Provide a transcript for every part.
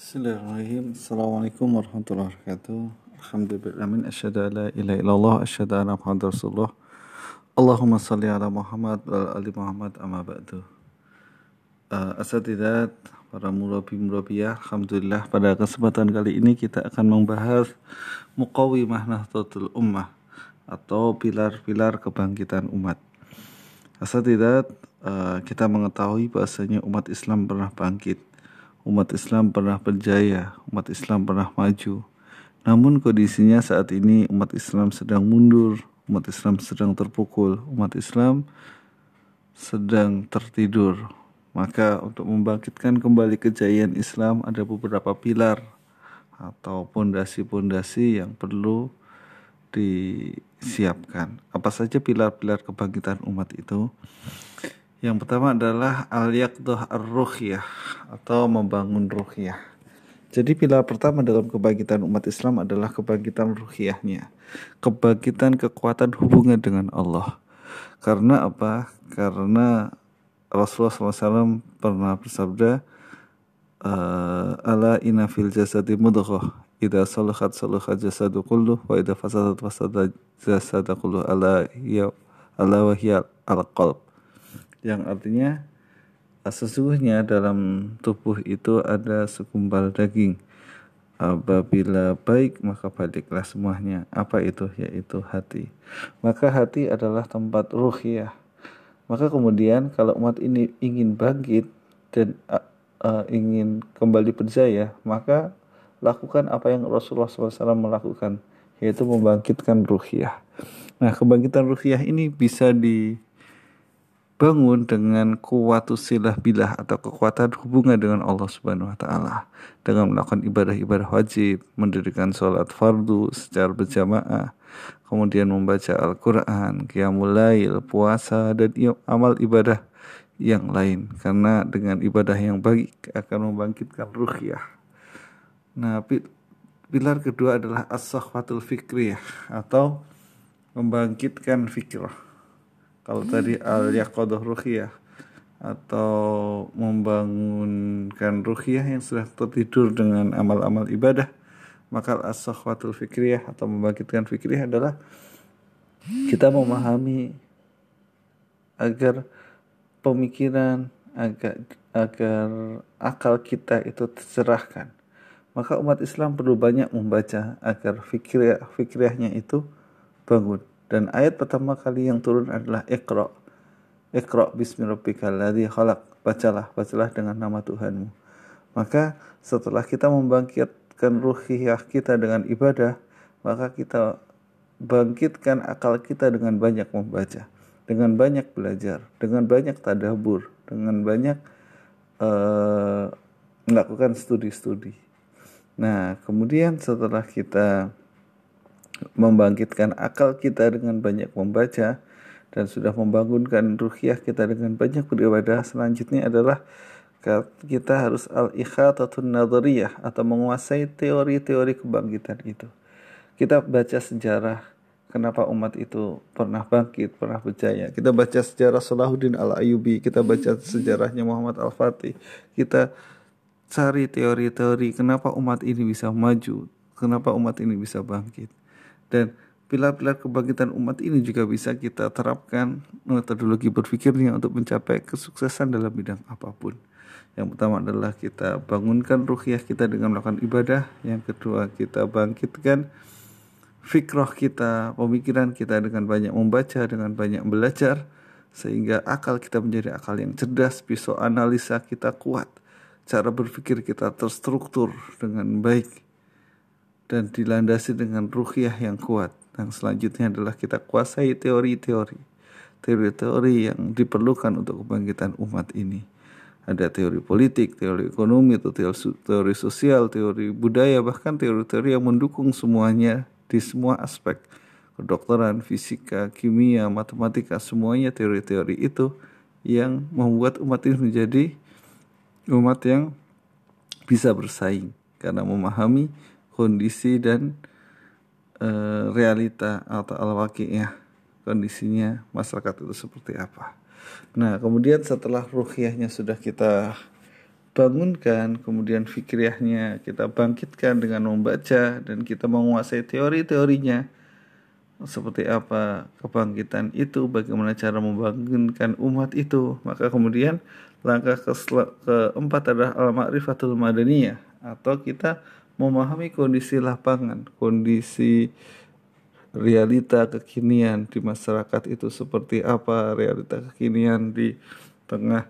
Bismillahirrahmanirrahim. Assalamualaikum warahmatullahi wabarakatuh. Alhamdulillah. Asyhadu an la ilaha illallah, asyhadu anna Rasulullah. Allahumma salli ala Muhammad wa ali Muhammad amma ba'du. Uh, asatidat, para murabi murabiyah, Alhamdulillah pada kesempatan kali ini kita akan membahas Muqawimah Nahdlatul Ummah atau pilar-pilar kebangkitan umat. Asatidat, uh, kita mengetahui bahasanya umat Islam pernah bangkit umat Islam pernah berjaya, umat Islam pernah maju. Namun kondisinya saat ini umat Islam sedang mundur, umat Islam sedang terpukul, umat Islam sedang tertidur. Maka untuk membangkitkan kembali kejayaan Islam ada beberapa pilar atau pondasi-pondasi yang perlu disiapkan. Apa saja pilar-pilar kebangkitan umat itu? Yang pertama adalah al-yaqdah ar-ruhiyah atau membangun ruhiyah. Jadi pilar pertama dalam kebangkitan umat Islam adalah kebangkitan ruhiyahnya. Kebangkitan kekuatan hubungan dengan Allah. Karena apa? Karena Rasulullah SAW pernah bersabda, uh, Ala inna fil jasadi mudghah Ida salahat salahat jasadu kullu Wa ida fasadat fasadat jasadu kullu Ala, ya, ala wahya al-qalb yang artinya sesungguhnya dalam tubuh itu ada segumpal daging. Apabila baik maka baliklah semuanya. Apa itu? Yaitu hati. Maka hati adalah tempat ruh ya maka kemudian kalau umat ini ingin bangkit dan uh, ingin kembali berjaya maka lakukan apa yang Rasulullah SAW melakukan yaitu membangkitkan ruhiyah. Nah kebangkitan ruhiyah ini bisa di bangun dengan kuwatusilah bilah atau kekuatan hubungan dengan Allah Subhanahu wa taala. Dengan melakukan ibadah-ibadah wajib, mendirikan sholat fardu secara berjamaah, kemudian membaca Al-Qur'an, qiyamul puasa dan amal ibadah yang lain. Karena dengan ibadah yang baik akan membangkitkan ruhiyah. Nah, pilar kedua adalah as-sahwatul fikriyah atau membangkitkan fikrah kalau tadi al yaqadah ruhiyah atau membangunkan ruhiyah yang sudah tertidur dengan amal-amal ibadah maka as-sahwatul fikriyah atau membangkitkan fikriyah adalah kita memahami agar pemikiran agar agar akal kita itu tercerahkan. Maka umat Islam perlu banyak membaca agar fikriyah fikriyahnya itu bangun dan ayat pertama kali yang turun adalah Iqra. Iqra bismi ladzi khalaq. Bacalah, bacalah dengan nama Tuhanmu. Maka setelah kita membangkitkan ruhiyah kita dengan ibadah, maka kita bangkitkan akal kita dengan banyak membaca, dengan banyak belajar, dengan banyak tadabur, dengan banyak uh, melakukan studi-studi. Nah, kemudian setelah kita membangkitkan akal kita dengan banyak membaca dan sudah membangunkan ruhiyah kita dengan banyak beribadah selanjutnya adalah kita harus al-ikhatatun nadhariyah atau menguasai teori-teori kebangkitan itu. Kita baca sejarah kenapa umat itu pernah bangkit, pernah berjaya. Kita baca sejarah Salahuddin al-Ayubi, kita baca sejarahnya Muhammad al-Fatih. Kita cari teori-teori kenapa umat ini bisa maju, kenapa umat ini bisa bangkit. Dan pilar-pilar kebangkitan umat ini juga bisa kita terapkan metodologi berpikirnya untuk mencapai kesuksesan dalam bidang apa pun. Yang pertama adalah kita bangunkan ruhiyah kita dengan melakukan ibadah. Yang kedua kita bangkitkan fikroh kita, pemikiran kita dengan banyak membaca, dengan banyak belajar. Sehingga akal kita menjadi akal yang cerdas, pisau analisa kita kuat. Cara berpikir kita terstruktur dengan baik dan dilandasi dengan ruhiyah yang kuat. Dan selanjutnya adalah kita kuasai teori-teori. Teori-teori yang diperlukan untuk kebangkitan umat ini. Ada teori politik, teori ekonomi, atau teori sosial, teori budaya, bahkan teori-teori yang mendukung semuanya di semua aspek. Kedokteran, fisika, kimia, matematika, semuanya teori-teori itu yang membuat umat ini menjadi umat yang bisa bersaing karena memahami kondisi dan e, realita atau al ya kondisinya masyarakat itu seperti apa. Nah, kemudian setelah ruhiyahnya sudah kita bangunkan, kemudian fikriahnya kita bangkitkan dengan membaca dan kita menguasai teori-teorinya seperti apa kebangkitan itu, bagaimana cara membangunkan umat itu. Maka kemudian langkah ke keempat adalah al-ma'rifatul madaniyah atau kita memahami kondisi lapangan, kondisi realita kekinian di masyarakat itu seperti apa, realita kekinian di tengah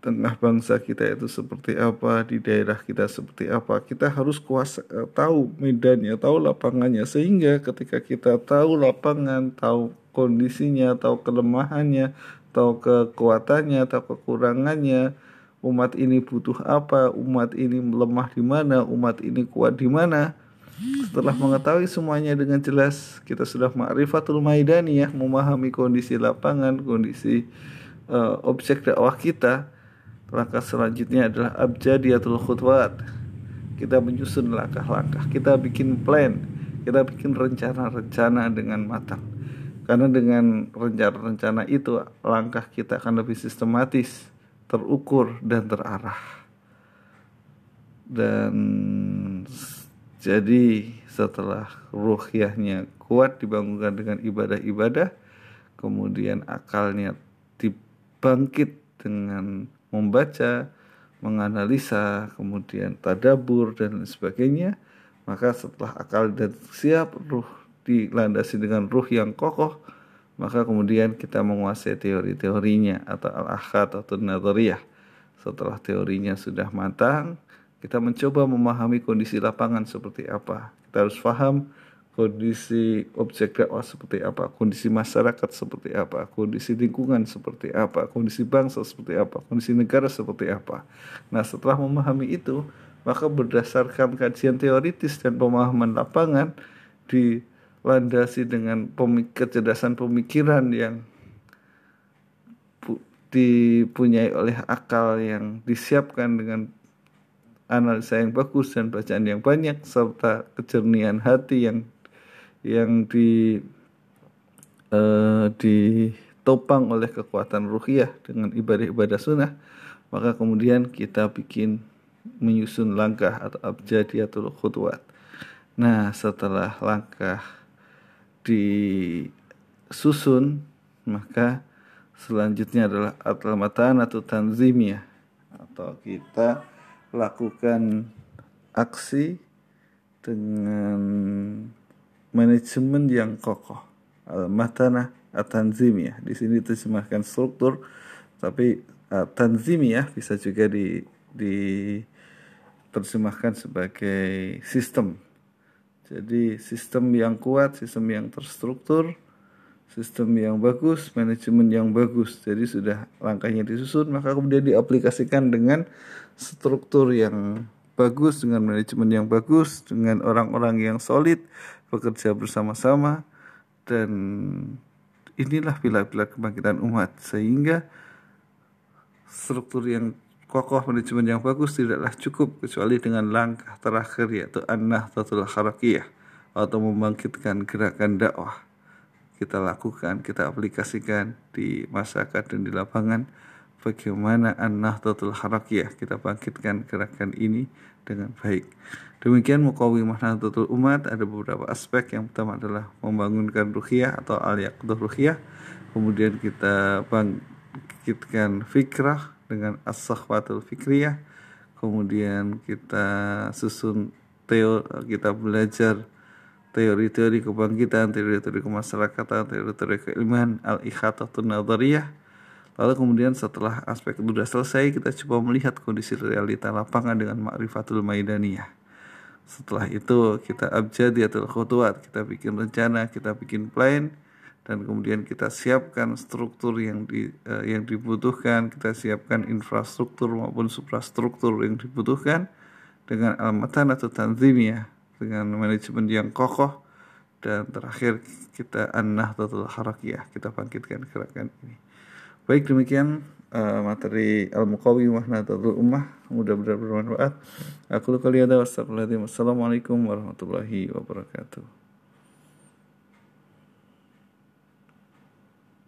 tengah bangsa kita itu seperti apa, di daerah kita seperti apa. Kita harus kuasa eh, tahu medannya, tahu lapangannya sehingga ketika kita tahu lapangan, tahu kondisinya, tahu kelemahannya, tahu kekuatannya, tahu kekurangannya, umat ini butuh apa, umat ini lemah di mana, umat ini kuat di mana. Setelah mengetahui semuanya dengan jelas, kita sudah ma'rifatul ya, memahami kondisi lapangan, kondisi uh, objek dakwah kita Langkah selanjutnya adalah abjadiyatul khutwat. Kita menyusun langkah-langkah, kita bikin plan, kita bikin rencana-rencana dengan matang. Karena dengan rencana-rencana itu langkah kita akan lebih sistematis, terukur dan terarah. Dan jadi setelah ruhiyahnya kuat dibangunkan dengan ibadah-ibadah, kemudian akalnya dibangkit dengan membaca, menganalisa, kemudian tadabur dan sebagainya, maka setelah akal dan siap ruh dilandasi dengan ruh yang kokoh, maka kemudian kita menguasai teori-teorinya atau al-akhad atau nazariyah. Setelah teorinya sudah matang, kita mencoba memahami kondisi lapangan seperti apa. Kita harus paham kondisi objek dakwah seperti apa, kondisi masyarakat seperti apa, kondisi lingkungan seperti apa, kondisi bangsa seperti apa, kondisi negara seperti apa. Nah, setelah memahami itu, maka berdasarkan kajian teoritis dan pemahaman lapangan dilandasi dengan pemik kecerdasan pemikiran yang dipunyai oleh akal yang disiapkan dengan analisa yang bagus dan bacaan yang banyak serta kejernihan hati yang yang di uh, ditopang oleh kekuatan ruhiyah dengan ibadah-ibadah sunnah maka kemudian kita bikin menyusun langkah atau abjadiyatul khutwat. Nah setelah langkah disusun maka selanjutnya adalah atlamatan atau tanzimiyah. Atau kita lakukan aksi dengan manajemen yang kokoh. Al-matanah at-tanzimiyah di sini terjemahkan struktur tapi uh, tanzimiyah bisa juga di di terjemahkan sebagai sistem jadi sistem yang kuat sistem yang terstruktur sistem yang bagus manajemen yang bagus. Jadi sudah langkahnya disusun maka kemudian diaplikasikan dengan struktur yang bagus dengan manajemen yang bagus dengan orang-orang yang solid bekerja bersama-sama dan inilah pilar-pilar kebangkitan umat. Sehingga struktur yang kokoh manajemen yang bagus tidaklah cukup kecuali dengan langkah terakhir yaitu an-nahdlatul harakiyah atau membangkitkan gerakan dakwah kita lakukan, kita aplikasikan di masyarakat dan di lapangan bagaimana an-nahdlatul harakiyah kita bangkitkan gerakan ini dengan baik. Demikian Mukawimah Nahdlatul Umat ada beberapa aspek. Yang pertama adalah membangunkan ruhiyah atau al-yaqdah ruhiyah. Kemudian kita bangkitkan fikrah dengan as-sakhwatul fikriyah. Kemudian kita susun teori, kita belajar teori-teori kebangkitan, teori-teori kemasyarakatan, teori-teori keilmuan, al-ikhatatul nadariyah Lalu kemudian setelah aspek itu sudah selesai, kita coba melihat kondisi realita lapangan dengan ma'rifatul maidaniyah. Setelah itu kita abjadiyatul khutuat, kita bikin rencana, kita bikin plan, dan kemudian kita siapkan struktur yang di, uh, yang dibutuhkan, kita siapkan infrastruktur maupun suprastruktur yang dibutuhkan dengan almatan atau tanzimiyah, dengan manajemen yang kokoh, dan terakhir kita an-nahdlatul harakiyah, kita bangkitkan gerakan ini. Baik demikian uh, materi Al-Muqawi Nahdlatul Ummah mudah-mudahan bermanfaat. Aku kalian ada wassalamualaikum warahmatullahi wabarakatuh.